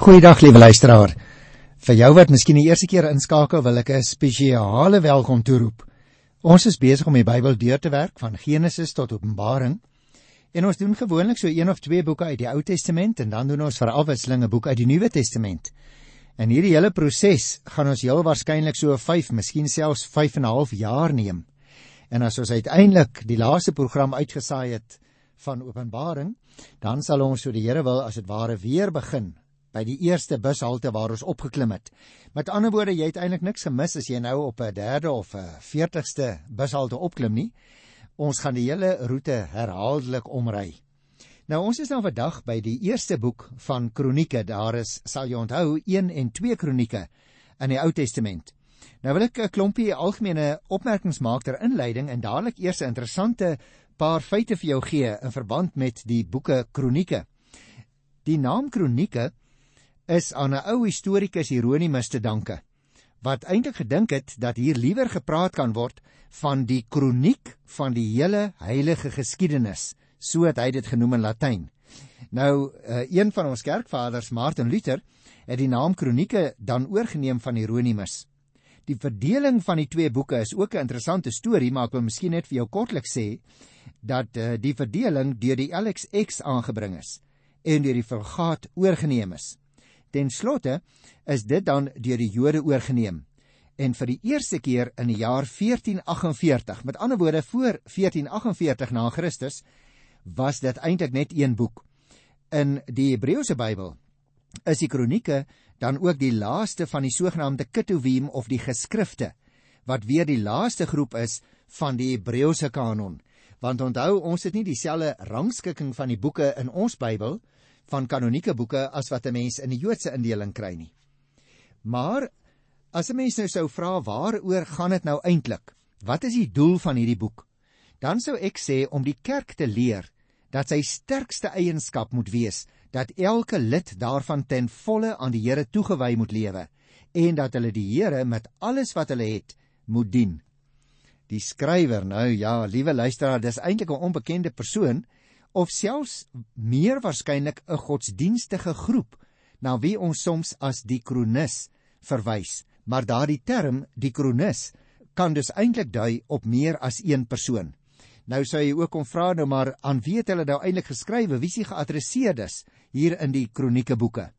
Goeiedag liewe luisteraar. Vir jou wat miskien die eerste keer inskakel, wil ek 'n spesiale welkom toeroep. Ons is besig om die Bybel deur te werk van Genesis tot Openbaring. En ons doen gewoonlik so een of twee boeke uit die Ou Testament en dan doen ons vir afwisselinge boek uit die Nuwe Testament. En hierdie hele proses gaan ons heel waarskynlik so 5, miskien selfs 5 en 'n half jaar neem. En as ons uiteindelik die laaste program uitgesaai het van Openbaring, dan sal ons so die Here wil as dit ware weer begin by die eerste bushalte waar ons opgeklim het. Met ander woorde, jy het eintlik niks gemis as jy nou op 'n derde of 'n 40ste bushalte opklim nie. Ons gaan die hele roete herhaaldelik omry. Nou ons is nou vandag by die eerste boek van Kronieke. Daar is, sal jy onthou, 1 en 2 Kronieke in die Ou Testament. Nou wil ek 'n klompie algemene opmerkings maak ter inleiding en dadelik eers 'n interessante paar feite vir jou gee in verband met die boeke Kronieke. Die naam Kronieke is aan 'n ou historikus Hieronymus te danke wat eintlik gedink het dat hier liewer gepraat kan word van die kroniek van die hele heilige geskiedenis so het hy dit genoem in Latyn. Nou uh, een van ons kerkvaders Martin Luther het die naam kronieke dan oorgeneem van Hieronymus. Die verdeling van die twee boeke is ook 'n interessante storie, maar ek wil miskien net vir jou kortliks sê dat uh, die verdeling deur die LXX aangebring is en deur die Vulgaat oorgeneem is. Ten slotte is dit dan deur die Jode oorgeneem en vir die eerste keer in die jaar 1448, met ander woorde voor 1448 na Christus, was dit eintlik net een boek. In die Hebreëse Bybel is die kronieke dan ook die laaste van die sogenaamde Ketuvim of die geskrifte wat weer die laaste groep is van die Hebreëse kanon. Want onthou, ons het nie dieselfde rangskikking van die boeke in ons Bybel van kanonieke boeke as wat 'n mens in die Joodse indeling kry nie. Maar as 'n mens nou sou vra waaroor gaan dit nou eintlik? Wat is die doel van hierdie boek? Dan sou ek sê om die kerk te leer dat sy sterkste eienskap moet wees dat elke lid daarvan ten volle aan die Here toegewy moet lewe en dat hulle die Here met alles wat hulle het moet dien. Die skrywer nou ja, liewe luisteraar, dis eintlik 'n onbekende persoon of selfs meer waarskynlik 'n godsdienstige groep na wie ons soms as die kronis verwys. Maar daardie term, die kronis, kan dus eintlik dui op meer as een persoon. Nou sou jy ook kon vra nou maar aan wie het hulle nou eintlik geskrywe? Wie s'ie geadresseer is hier in die kronieke boeke?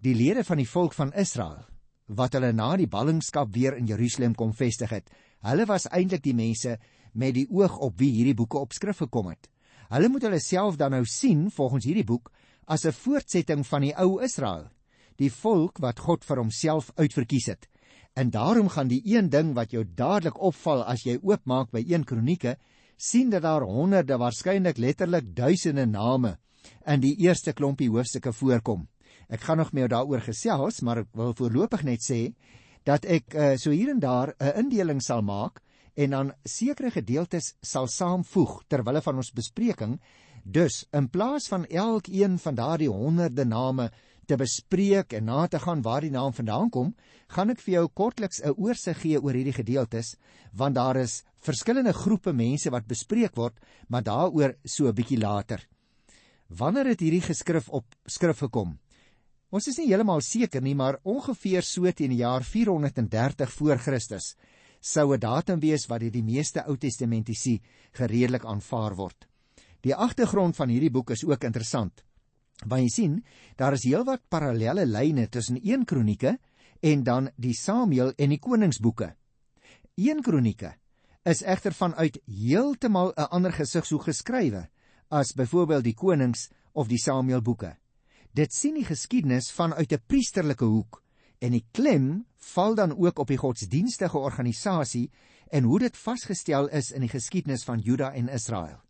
Die lede van die volk van Israel wat hulle na die ballingskap weer in Jerusalem kom vestig het. Hulle was eintlik die mense met die oog op wie hierdie boeke op skrif gekom het. Hulle moet hulle self dan nou sien volgens hierdie boek as 'n voortsetting van die ou Israel, die volk wat God vir homself uitverkies het. En daarom gaan die een ding wat jou dadelik opval as jy oopmaak by 1 Kronieke, sien dat daar honderde, waarskynlik letterlik duisende name in die eerste klompie hoofstukke voorkom. Ek gaan nog meer daaroor gesels, maar ek wil voorlopig net sê dat ek uh, so hier en daar 'n indeling sal maak en dan sekere gedeeltes sal saamvoeg ter wille van ons bespreking. Dus in plaas van elkeen van daardie honderde name te bespreek en na te gaan waar die naam vandaan kom, gaan ek vir jou kortliks 'n oorsig gee oor hierdie gedeeltes, want daar is verskillende groepe mense wat bespreek word, maar daaroor so 'n bietjie later. Wanneer het hierdie geskrif op skrif gekom? Ons is nie heeltemal seker nie, maar ongeveer so teen die jaar 430 voor Christus sou 'n datum wees wat deur die meeste Ou Testamentiese gereedelik aanvaar word. Die agtergrond van hierdie boek is ook interessant. Want jy sien, daar is heelwat parallelle lyne tussen 1 Kronieke en dan die Samuel en die Koningsboeke. 1 Kronieke is egter vanuit heeltemal 'n ander gesigshoek geskrywe as byvoorbeeld die Konings of die Samuel boeke. Dit sien die geskiedenis vanuit 'n priesterlike hoek en die klem val dan ook op die godsdienstige organisasie en hoe dit vasgestel is in die geskiedenis van Juda en Israel.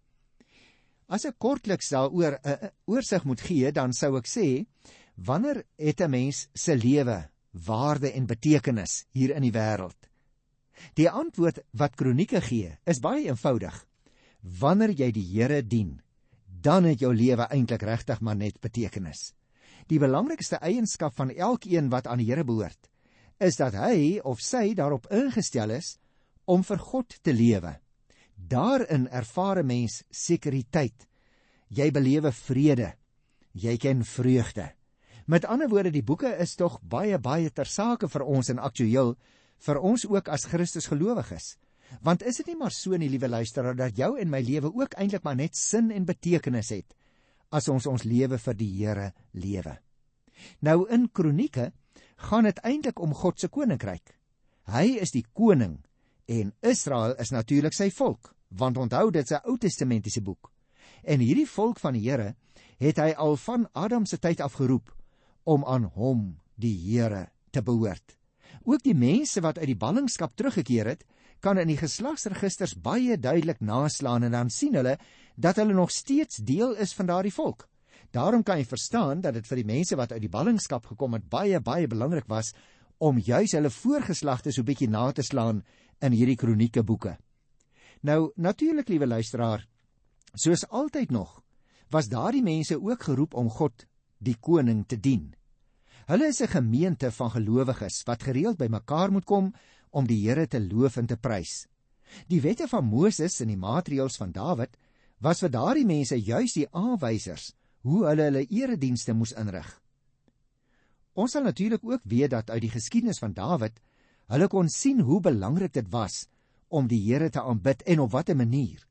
As ek kortliks daaroor 'n oorsig moet gee, dan sou ek sê wanneer het 'n mens se lewe waarde en betekenis hier in die wêreld? Die antwoord wat Kronieke gee, is baie eenvoudig. Wanneer jy die Here dien, dan het jou lewe eintlik regtig maar net betekenis. Die belangrikste eienskap van elkeen wat aan die Here behoort, is dat hy of sy daarop ingestel is om vir God te lewe. Daarin ervaar 'n mens sekuriteit. Jy belewe vrede. Jy ken vreugde. Met ander woorde, die boeke is tog baie baie ter sake vir ons en aktueel vir ons ook as Christus gelowiges. Want is dit nie maar so nie, liewe luisteraar, dat jou en my lewe ook eintlik maar net sin en betekenis het as ons ons lewe vir die Here lewe? Nou in Kronieke gaan dit eintlik om God se koninkryk. Hy is die koning en Israel is natuurlik sy volk, want onthou dit is 'n Ou Testamentiese boek. En hierdie volk van die Here het hy al van Adam se tyd af geroep om aan hom, die Here, te behoort. Ook die mense wat uit die ballingskap teruggekeer het, kan in die geslagsregisters baie duidelik naslaan en dan sien hulle dat hulle nog steeds deel is van daardie volk. Daarom kan jy verstaan dat dit vir die mense wat uit die ballingskap gekom het baie baie belangrik was om juis hulle voorgeslagte so bietjie na te slaan in hierdie kronieke boeke. Nou natuurlik liewe luisteraar, soos altyd nog, was daardie mense ook geroep om God, die koning te dien. Hulle is 'n gemeente van gelowiges wat gereeld bymekaar moet kom om die Here te loof en te prys. Die wette van Moses en die maatreëls van Dawid was vir daardie mense juis die aanwysers hoe hulle hulle eredienste moes inrig. Ons sal natuurlik ook weet dat uit die geskiedenis van Dawid hulle kon sien hoe belangrik dit was om die Here te aanbid en op watter manier.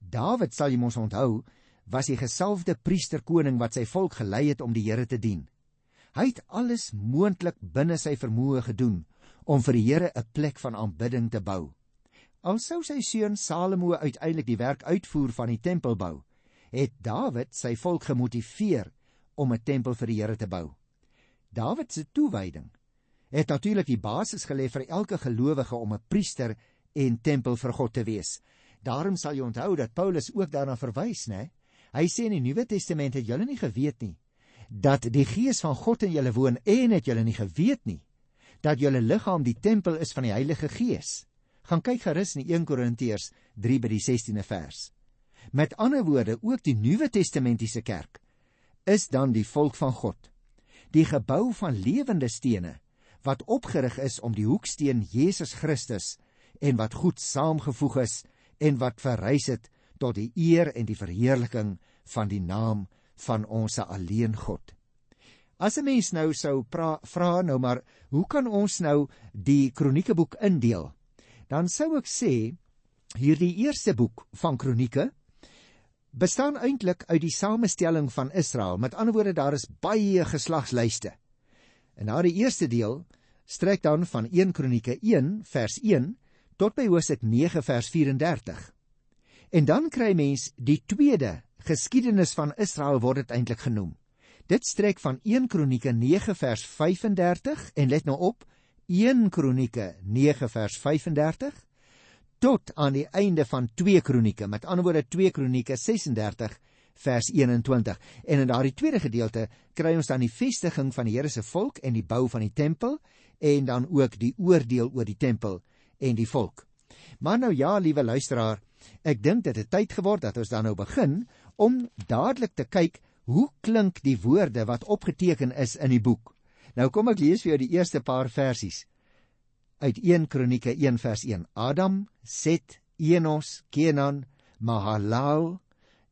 Dawid sal jy mos onthou, was die gesalfde priesterkoning wat sy volk gelei het om die Here te dien. Hy het alles moontlik binne sy vermoë gedoen om vir die Here 'n plek van aanbidding te bou. Al sou sy seun Salomo uiteindelik die werk uitvoer van die tempel bou, het Dawid sy volk gemotiveer om 'n tempel vir die Here te bou. Dawid se toewyding het natuurlik die basis gelê vir elke gelowige om 'n priester en tempel vir God te wees. Daarom sal jy onthou dat Paulus ook daarna verwys, né? Hy sê in die Nuwe Testament het julle nie geweet nie dat die Gees van God in julle woon en het julle nie geweet nie dat julle liggaam die tempel is van die Heilige Gees. Gaan kyk gerus in 1 Korintiërs 3 by die 16de vers. Met ander woorde, ook die Nuwe Testamentiese kerk is dan die volk van God. Die gebou van lewende stene wat opgerig is om die hoeksteen Jesus Christus en wat goed saamgevoeg is en wat verrys het tot die eer en die verheerliking van die naam van ons alleen God. As 'n mens nou sou vra nou maar, hoe kan ons nou die kroniekeboek indeel? Dan sou ek sê hierdie eerste boek van kronieke bestaan eintlik uit die samestelling van Israel. Met ander woorde, daar is baie geslagslyste. En na die eerste deel strek dan van 1 Kronieke 1 vers 1 tot by Hosea 9 vers 34. En dan kry mens die tweede geskiedenis van Israel word dit eintlik genoem. Dit strek van 1 Kronieke 9 vers 35 en let nou op 1 Kronieke 9 vers 35 tot aan die einde van 2 Kronieke, met ander woorde 2 Kronieke 36 vers 21. En in daardie tweede gedeelte kry ons dan die vestiging van die Here se volk en die bou van die tempel en dan ook die oordeel oor die tempel en die volk. Maar nou ja, liewe luisteraar, ek dink dit het tyd geword dat ons dan nou begin om dadelik te kyk hoe klink die woorde wat opgeteken is in die boek. Nou kom ek lees vir jou die eerste paar versies uit 1 Kronieke 1 vers 1. Adam, Set, Enos, Kenan, Mahalal,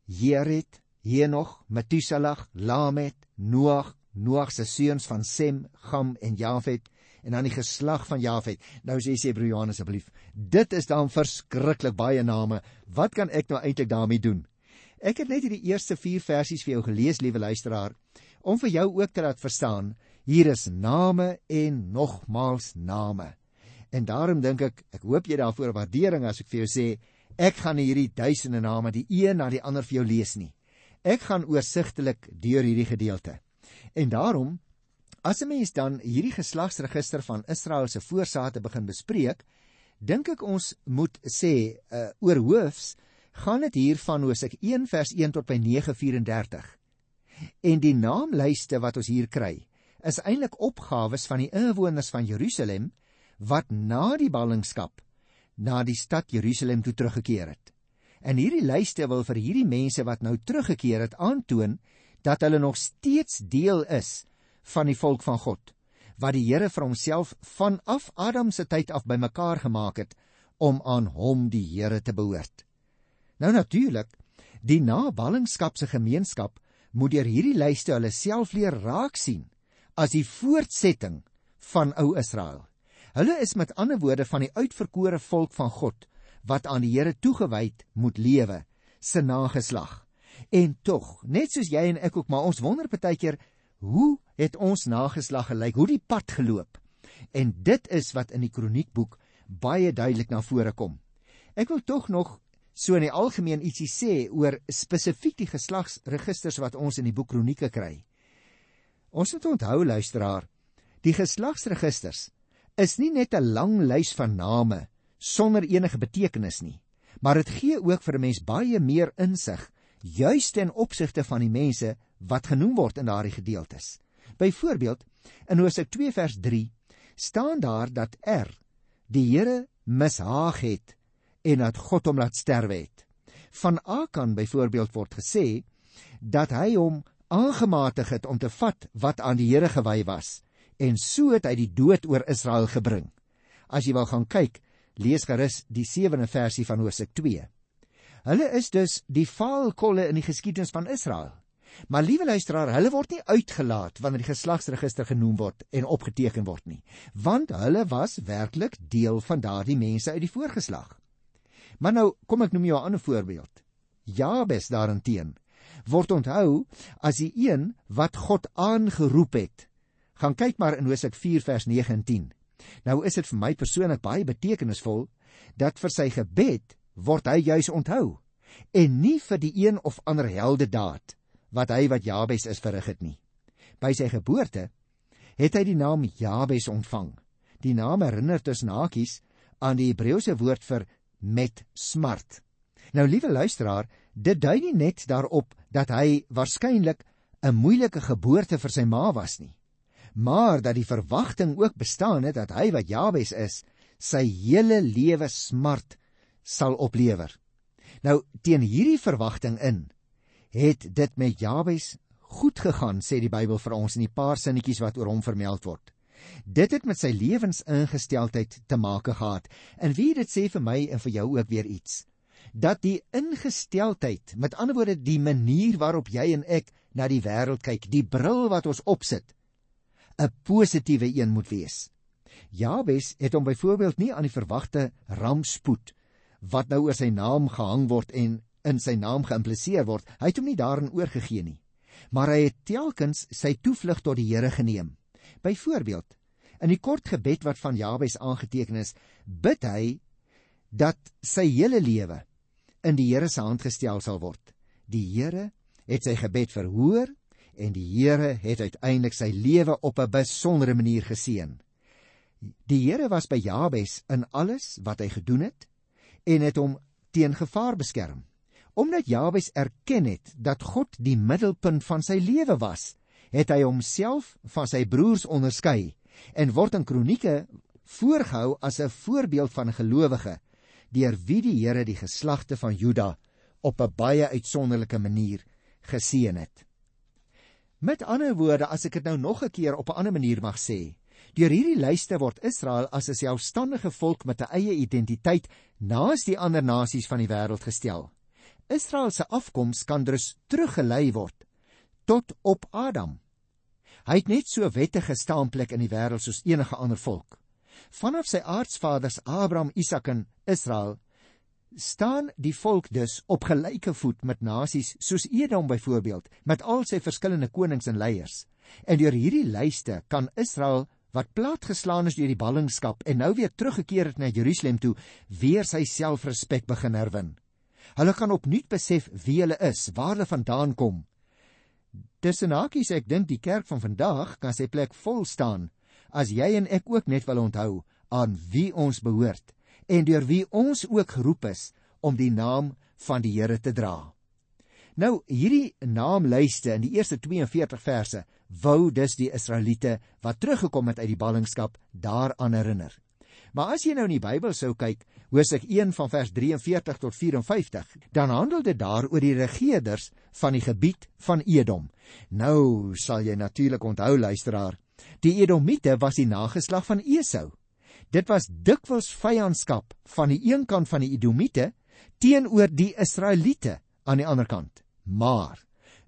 Jered, Henoch, Metusalag, Lamet, Noag, Noag se seuns van Sem, Gam en Jafet en dan die geslag van Jafet. Nou sê sê broer Johannes asseblief, dit is dan verskriklik baie name. Wat kan ek nou eintlik daarmee doen? Ek het net hierdie eerste 4 versies vir jou gelees, liewe luisteraar, om vir jou ook te laat verstaan, hier is name en nogmaals name. En daarom dink ek, ek hoop jy daarvoor waardering as ek vir jou sê, ek gaan hierdie duisende name die een na die ander vir jou lees nie. Ek gaan oorsigtelik deur hierdie gedeelte. En daarom, as 'n mens dan hierdie geslagsregister van Israel se voorsate begin bespreek, dink ek ons moet sê, uh, oor hoofs gaan dit hier van Hosea 1 vers 1 tot by 9:34. En die naamlyste wat ons hier kry, is eintlik opgawes van die inwoners van Jerusalem wat na die ballingskap na die stad Jerusalem toe teruggekeer het. En hierdie lyste wil vir hierdie mense wat nou teruggekeer het aantoon dat hulle nog steeds deel is van die volk van God wat die Here vir homself vanaf Adam se tyd af bymekaar gemaak het om aan hom die Here te behoort. Nou natuurlik, die naballingskap se gemeenskap moet deur hierdie lyste hulle self leer raak sien as die voortsetting van ou Israel. Hulle is met ander woorde van die uitverkore volk van God wat aan die Here toegewyd moet lewe, se nageslag. En tog, net soos jy en ek ook, maar ons wonder baie keer, hoe het ons nageslag gelyk? Hoe die pad geloop? En dit is wat in die kroniekboek baie duidelik na vore kom. Ek wil tog nog so in die algemeen ietsie sê oor spesifiek die geslagsregisters wat ons in die boek Kronieke kry. Ons moet onthou luisteraar, die geslagsregisters is nie net 'n lang lys van name sonder enige betekenis nie, maar dit gee ook vir 'n mens baie meer insig juis ten opsigte van die mense wat genoem word in daardie gedeeltes. Byvoorbeeld, in Hosea 2 vers 3 staan daar dat Er die Here mishaag het en dat God hom laat sterwe het. Van Akan byvoorbeeld word gesê dat hy hom aangematig het om te vat wat aan die Here gewy was en so het hy die dood oor Israel gebring. As jy wil gaan kyk, lees gerus die 7de versie van Hosea 2. Hulle is dus die faalkolle in die geskiedenis van Israel. Maar liewe luisteraar, hulle word nie uitgelaat wanneer die geslagsregister genoem word en opgeteken word nie, want hulle was werklik deel van daardie mense uit die voorgeslag. Maar nou kom ek noem jou 'n ander voorbeeld. Jabes daarenteen word onthou as die een wat God aangeroep het. Gaan kyk maar in Hosea 4 vers 9 en 10. Nou is dit vir my persoonlik baie betekenisvol dat vir sy gebed word hy juis onthou en nie vir die een of ander helde daad wat hy wat Jabes is verrig het nie. By sy geboorte het hy die naam Jabes ontvang. Die naam herinner tussen hakies aan die Hebreëse woord vir met smart. Nou liewe luisteraar, dit dui nie net daarop dat hy waarskynlik 'n moeilike geboorte vir sy ma was nie, maar dat die verwagting ook bestaan het dat hy wat Jabes is, sy hele lewe smart sal oplewer. Nou teen hierdie verwagting in het dit met Jabes goed gegaan, sê die Bybel vir ons in die paar sinnetjies wat oor hom vermeld word. Dit het met sy lewensingesteldheid te maak gehad. En wie dit sê vir my en vir jou ook weer iets. Dat die ingesteldheid, met ander woorde die manier waarop jy en ek na die wêreld kyk, die bril wat ons opsit, 'n positiewe een moet wees. Jabes het hom byvoorbeeld nie aan die verwagte rampspoed wat nou oor sy naam gehang word en in sy naam geïmpliseer word, hy het hom nie daarin oorgegee nie. Maar hy het telkens sy toevlug tot die Here geneem. Byvoorbeeld, in die kort gebed wat van Jabes aangeteken is, bid hy dat sy hele lewe in die Here se hand gestel sal word. Die Here het sy gebed verhoor en die Here het uiteindelik sy lewe op 'n besondere manier geseën. Die Here was by Jabes in alles wat hy gedoen het en het hom teen gevaar beskerm. Omdat Jabes erken het dat God die middelpunt van sy lewe was, het hy homself van sy broers onderskei en word in kronieke voorgehou as 'n voorbeeld van gelowige deur wie die Here die geslagte van Juda op 'n baie uitsonderlike manier geseën het. Met ander woorde, as ek dit nou nog 'n keer op 'n ander manier mag sê, deur hierdie lyste word Israel as 'n selfstandige volk met 'n eie identiteit naas die ander nasies van die wêreld gestel. Israel se afkoms kan dus teruggelei word tot op Adam. Hy het net so wettige staanplek in die wêreld soos enige ander volk. Vanaf sy aardsvaders Abraham, Isak en Israel staan die volk dus op gelyke voet met nasies soos Edom byvoorbeeld, met al sy verskillende konings en leiers. En deur hierdie lyste kan Israel wat platgeslaan is deur die ballingskap en nou weer teruggekeer het na Jerusalem toe, weer sy selfrespek begin herwin. Hulle kan opnuut besef wie hulle is, waar hulle vandaan kom. Tussen hakies ek dink die kerk van vandag kan sy plek vol staan as jy en ek ook net wil onthou aan wie ons behoort en deur wie ons ook geroep is om die naam van die Here te dra. Nou hierdie naamlyste in die eerste 42 verse wou dus die Israeliete wat teruggekom het uit die ballingskap daaraan herinner. Maar as jy nou in die Bybel sou kyk, Hosea 1 van vers 43 tot 54, dan handel dit daar oor die regerders van die gebied van Edom. Nou sal jy natuurlik onthou luisteraar, die Edomiete was die nageslag van Esau. Dit was dikwels vyandskap van die een kant van die Edomiete teenoor die Israeliete aan die ander kant. Maar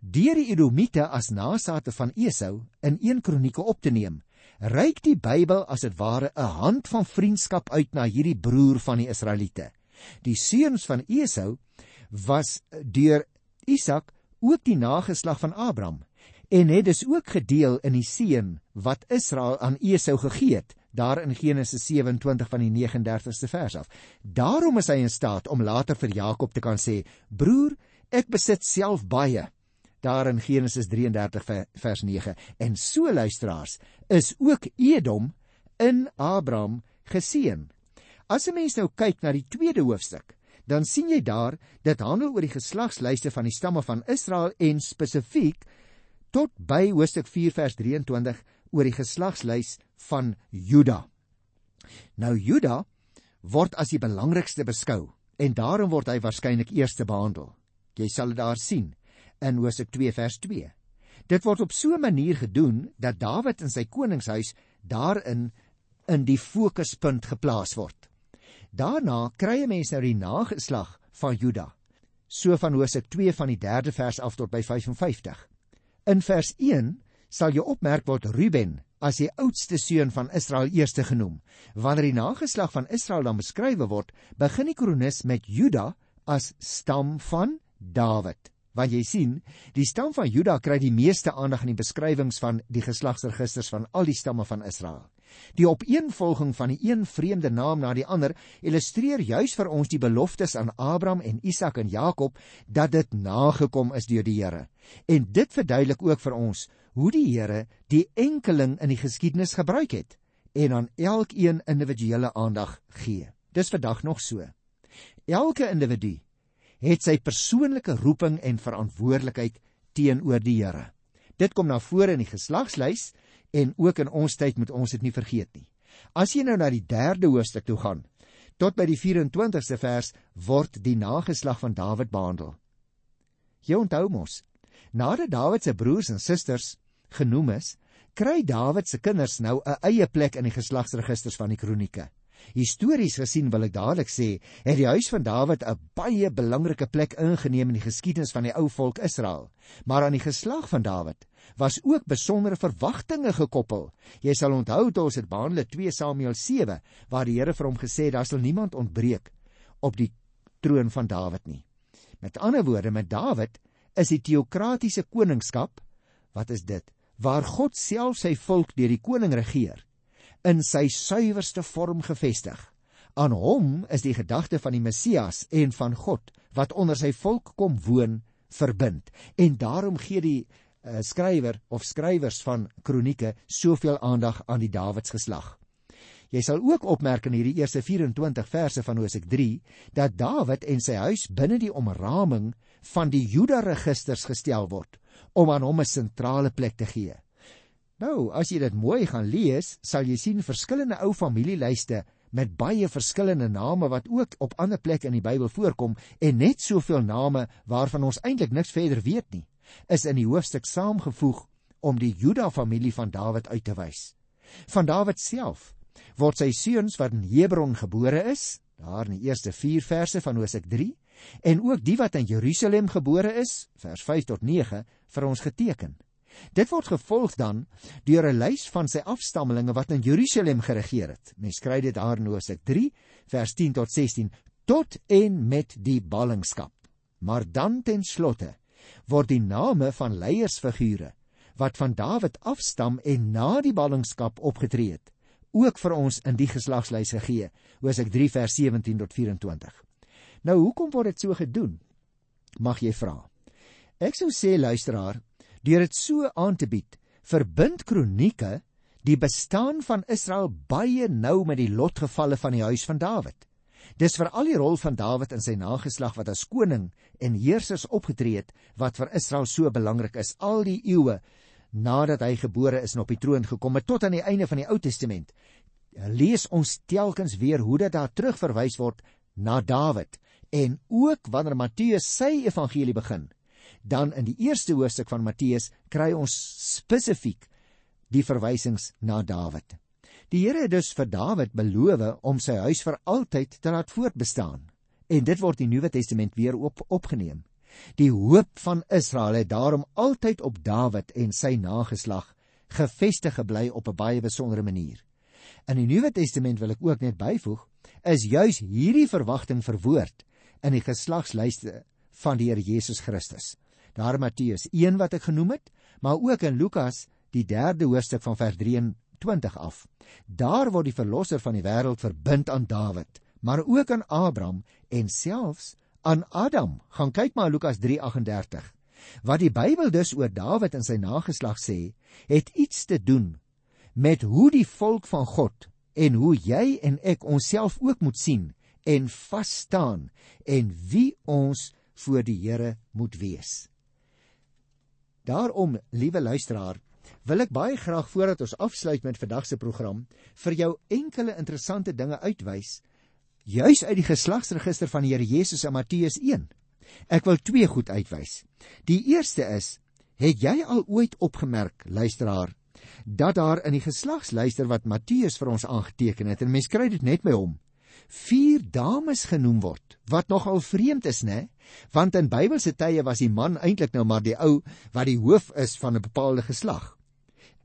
Deur die Edomite as nageslagte van Esau in 1 Kronieke op te neem, reik die Bybel as dit ware 'n hand van vriendskap uit na hierdie broer van die Israeliete. Die seuns van Esau was deur Isak ook die nageslag van Abraham en het dus ook gedeel in die seën wat Israel aan Esau gegee het daar in Genesis 27 van die 39ste vers af. Daarom is hy in staat om later vir Jakob te kan sê: "Broer, ek besit self baie." Daar in Genesis 33 vers 9. En so luisteraars, is ook Edom in Abraham geseën. As 'n mens nou kyk na die tweede hoofstuk, dan sien jy daar dit handel oor die geslagslyste van die stamme van Israel en spesifiek tot by hoofstuk 4 vers 23 oor die geslagslys van Juda. Nou Juda word as die belangrikste beskou en daarom word hy waarskynlik eerste behandel. Jy sal dit daar sien in Hosea 2 vers 2. Dit word op so 'n manier gedoen dat Dawid in sy koningshuis daarin in die fokuspunt geplaas word. Daarna kry 'n mens nou die nageslag van Juda, so van Hosea 2 van die 3de vers af tot by 55. In vers 1 sal jy opmerk word Ruben as die oudste seun van Israel eerste genoem. Wanneer die nageslag van Israel dan beskryf word, begin die kronikus met Juda as stam van Dawid. Want jy sien, die stam van Juda kry die meeste aandag in die beskrywings van die geslagsregisters van al die stamme van Israel. Die opeenvolging van die een vreemde naam na die ander illustreer juis vir ons die beloftes aan Abraham en Isak en Jakob dat dit nagekom is deur die Here. En dit verduidelik ook vir ons hoe die Here die enkeling in die geskiedenis gebruik het en aan elkeen individuele aandag gee. Dis vandag nog so. Elke individu het sy persoonlike roeping en verantwoordelikheid teenoor die Here. Dit kom na vore in die geslagslys en ook in ons tyd moet ons dit nie vergeet nie. As jy nou na die 3de hoofstuk toe gaan, tot by die 24ste vers word die nageslag van Dawid behandel. Jy onthou mos, nadat Dawid se broers en susters genoem is, kry Dawid se kinders nou 'n eie plek in die geslagsregisters van die kronieke. Histories gesien wil ek dadelik sê, het die huis van Dawid 'n baie belangrike plek ingeneem in die geskiedenis van die ou volk Israel. Maar aan die geslag van Dawid was ook besondere verwagtinge gekoppel. Jy sal onthou toe ons dit behandel 2 Samuel 7 waar die Here vir hom gesê het daar sal niemand ontbreek op die troon van Dawid nie. Met ander woorde, met Dawid is die teokratiese koningskap, wat is dit? Waar God self sy volk deur die koning regeer in sy suiwerste vorm gevestig. Aan hom is die gedagte van die Messias en van God wat onder sy volk kom woon verbind. En daarom gee die uh, skrywer of skrywers van kronieke soveel aandag aan die Dawids geslag. Jy sal ook opmerk in hierdie eerste 24 verse van Hosea 3 dat Dawid en sy huis binne die omraming van die Juda registers gestel word om aan hom 'n sentrale plek te gee. Nou, as jy dit mooi gaan lees, sal jy sien verskillende ou familielyste met baie verskillende name wat ook op ander plekke in die Bybel voorkom en net soveel name waarvan ons eintlik niks verder weet nie, is in die hoofstuk saamgevoeg om die Juda familie van Dawid uit te wys. Van Dawid self word sy seuns wat in Hebron gebore is, daar in die eerste 4 verse van Hosea 3, en ook die wat in Jerusalem gebore is, vers 5 tot 9, vir ons geteken. Dit word gevolg dan deur 'n lys van sy afstammelinge wat in Jerusalem geregeer het. Mens kry dit daar in Hosea 3 vers 10 tot 16 tot en met die ballingskap. Maar dan ten slotte word die name van leiersfigure wat van Dawid afstam en na die ballingskap opgetree het, ook vir ons in die geslagslys gegee. Hosea 3 vers 17 tot 24. Nou hoekom word dit so gedoen? Mag jy vra. Ek sou sê luisteraar, Deur dit so aan te bied, verbind kronieke die bestaan van Israel baie nou met die lotgevalle van die huis van Dawid. Dis vir al die rol van Dawid in sy nageslag wat as koning en heersers opgetree het wat vir Israel so belangrik is al die eeue nadat hy gebore is en op die troon gekom het tot aan die einde van die Ou Testament. Lees ons telkens weer hoe dit daar terugverwys word na Dawid en ook wanneer Matteus sy evangelie begin dan in die eerste hoofstuk van Matteus kry ons spesifiek die verwysings na Dawid. Die Here het dus vir Dawid beloof om sy huis vir altyd te laat voortbestaan. En dit word in die Nuwe Testament weer op opgeneem. Die hoop van Israel het daarom altyd op Dawid en sy nageslag gefestig gebly op 'n baie besondere manier. In die Nuwe Testament wil ek ook net byvoeg, is juis hierdie verwagting verwoord in die geslagslyste van die Here Jesus Christus. Daar in Matteus 1 wat ek genoem het, maar ook in Lukas die 3de hoofstuk van vers 23 af. Daar word die verlosser van die wêreld verbind aan Dawid, maar ook aan Abraham en selfs aan Adam. Gaan kyk maar Lukas 3:38. Wat die Bybel dus oor Dawid en sy nageslag sê, het iets te doen met hoe die volk van God en hoe jy en ek onsself ook moet sien en vas staan en wie ons voor die Here moet wees. Daarom, liewe luisteraar, wil ek baie graag voordat ons afsluit met vandag se program vir jou enkele interessante dinge uitwys juis uit die geslagsregister van die Here Jesus in Matteus 1. Ek wil twee goed uitwys. Die eerste is, het jy al ooit opgemerk, luisteraar, dat daar in die geslagslyster wat Matteus vir ons aangeteken het, en mens kry dit net by hom, vier dames genoem word, wat nogal vreemd is, né? Want in Bybelse tye was die man eintlik nou maar die ou wat die hoof is van 'n bepaalde geslag.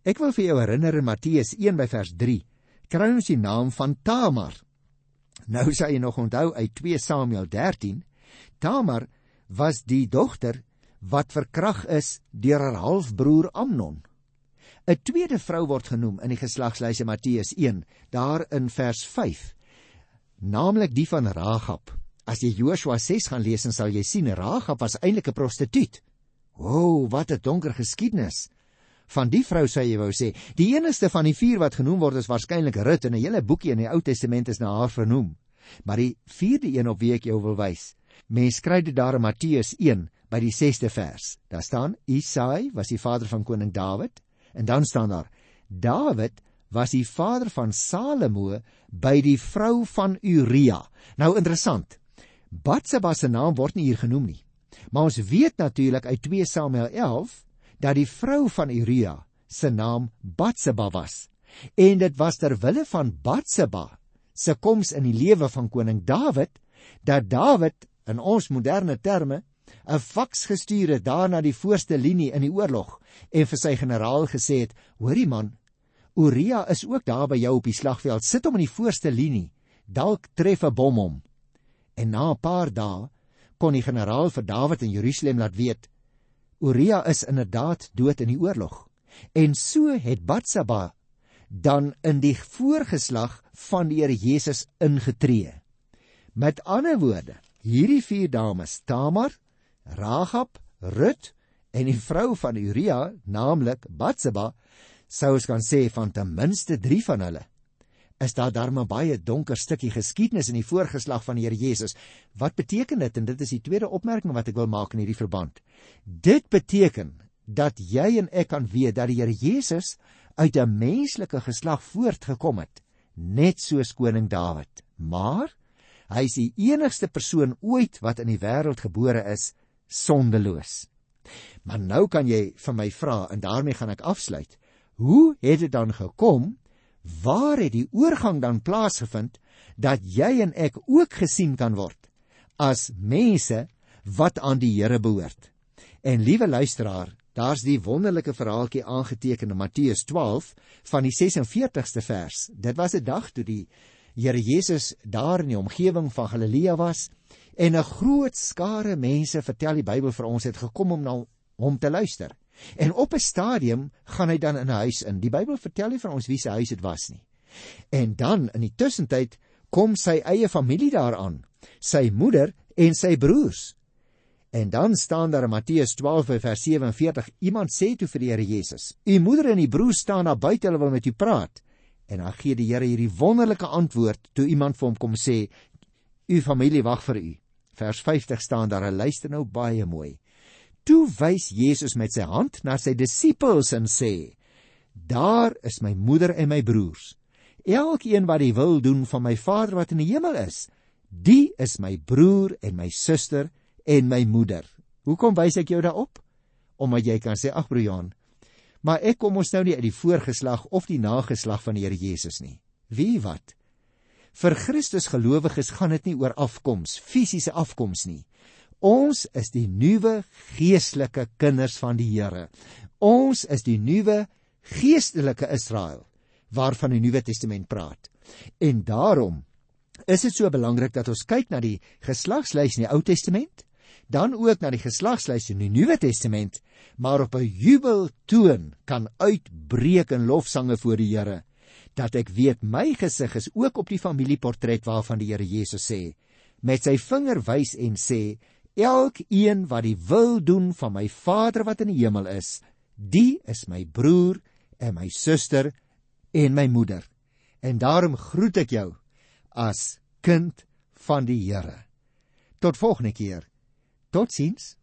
Ek wil vir jou herinner in Matteus 1 by vers 3, kry ons die naam van Tamar. Nou sê jy nog onthou uit 2 Samuel 13, Tamar was die dogter wat verkrag is deur haar halfbroer Amnon. 'n Tweede vrou word genoem in die geslagslyse Matteus 1, daar in vers 5 naamlik die van Ragab. As jy Joshua 6 gaan lees, dan sal jy sien Ragab was eintlik 'n prostituut. O, wat 'n donker geskiedenis. Van die vrou sê jy wou sê, die enigste van die vier wat genoem word is waarskynlik Rut en 'n hele boekie in die Ou Testament is na haar vernoem. Maar die vierde een op wie ek jou wil wys, mens kry dit daar in Matteus 1 by die 6ste vers. Daar staan Isai was die vader van koning Dawid en dan staan daar Dawid was die vader van Salomo by die vrou van Uria. Nou interessant. Batseba se naam word nie hier genoem nie. Maar ons weet natuurlik uit 2 Samuel 11 dat die vrou van Uria se naam Batseba was. En dit was ter wille van Batseba se koms in die lewe van koning Dawid dat Dawid in ons moderne terme 'n faks gestuur het daar na die voorste linie in die oorlog en vir sy generaal gesê het: "Hoorie man, Uria is ook daar by jou op die slagveld. Sit hom in die voorste linie. Dalk tref 'n bom hom. En na 'n paar dae kon die generaal vir Dawid in Jerusalem laat weet Uria is inderdaad dood in die oorlog. En so het Batseba dan in die voorgeslag van die Here Jesus ingetree. Met ander woorde, hierdie vier dames, Tamar, Rahab, Rut en die vrou van Uria, naamlik Batseba, sou ons kan sê van ten minste 3 van hulle is daar darm 'n baie donker stukkie geskiedenis in die voorgeslag van die Here Jesus. Wat beteken dit? En dit is die tweede opmerking wat ek wil maak in hierdie verband. Dit beteken dat jy en ek kan weet dat die Here Jesus uit 'n menslike geslag voortgekom het, net soos koning Dawid. Maar hy is die enigste persoon ooit wat in die wêreld gebore is sondeloos. Maar nou kan jy vir my vra en daarmee gaan ek afsluit. Hoe het dit dan gekom? Waar het die oorgang dan plaasgevind dat jy en ek ook gesien kan word as mense wat aan die Here behoort? En liewe luisteraar, daar's die wonderlike verhaaltjie aangeteken in Matteus 12 van die 46ste vers. Dit was 'n dag toe die Here Jesus daar in die omgewing van Galilea was en 'n groot skare mense, vertel die Bybel vir ons, het gekom om na hom te luister. En op 'n stadium gaan hy dan in 'n huis in. Die Bybel vertel nie vir ons wie se huis dit was nie. En dan in die tussentyd kom sy eie familie daaraan, sy moeder en sy broers. En dan staan daar in Matteus 12 vers 47, iemand sê toe vir die Here Jesus: "U moeder en u broers staan daar buite, hulle wil met u praat." En dan gee die Here hierdie wonderlike antwoord toe iemand vir hom kom sê: "U familie wag vir u." Vers 50 staan daar, luister nou baie mooi. Toe wys Jesus met sy hand na sy disippels en sê: "Daar is my moeder en my broers. Elkeen wat die wil doen van my Vader wat in die hemel is, die is my broer en my suster en my moeder." Hoekom wys ek jou daarop? Omdat jy kan sê: "Ag broer Johan, maar ek kom ons nou nie uit die voorgeslag of die nageslag van die Here Jesus nie." Wie wat? Vir Christus gelowiges gaan dit nie oor afkoms, fisiese afkoms nie Ons is die nuwe geestelike kinders van die Here. Ons is die nuwe geestelike Israel waarvan die Nuwe Testament praat. En daarom is dit so belangrik dat ons kyk na die geslagslys in die Ou Testament, dan ook na die geslagslys in die Nuwe Testament, maar op 'n jubeltoon kan uitbreek in lofsange voor die Here, dat ek weet my gesig is ook op die familieportret waarvan die Here Jesus sê, met sy vinger wys en sê, elkeen wat die wil doen van my Vader wat in die hemel is, die is my broer en my suster en my moeder. En daarom groet ek jou as kind van die Here. Tot volgende keer. Totsiens.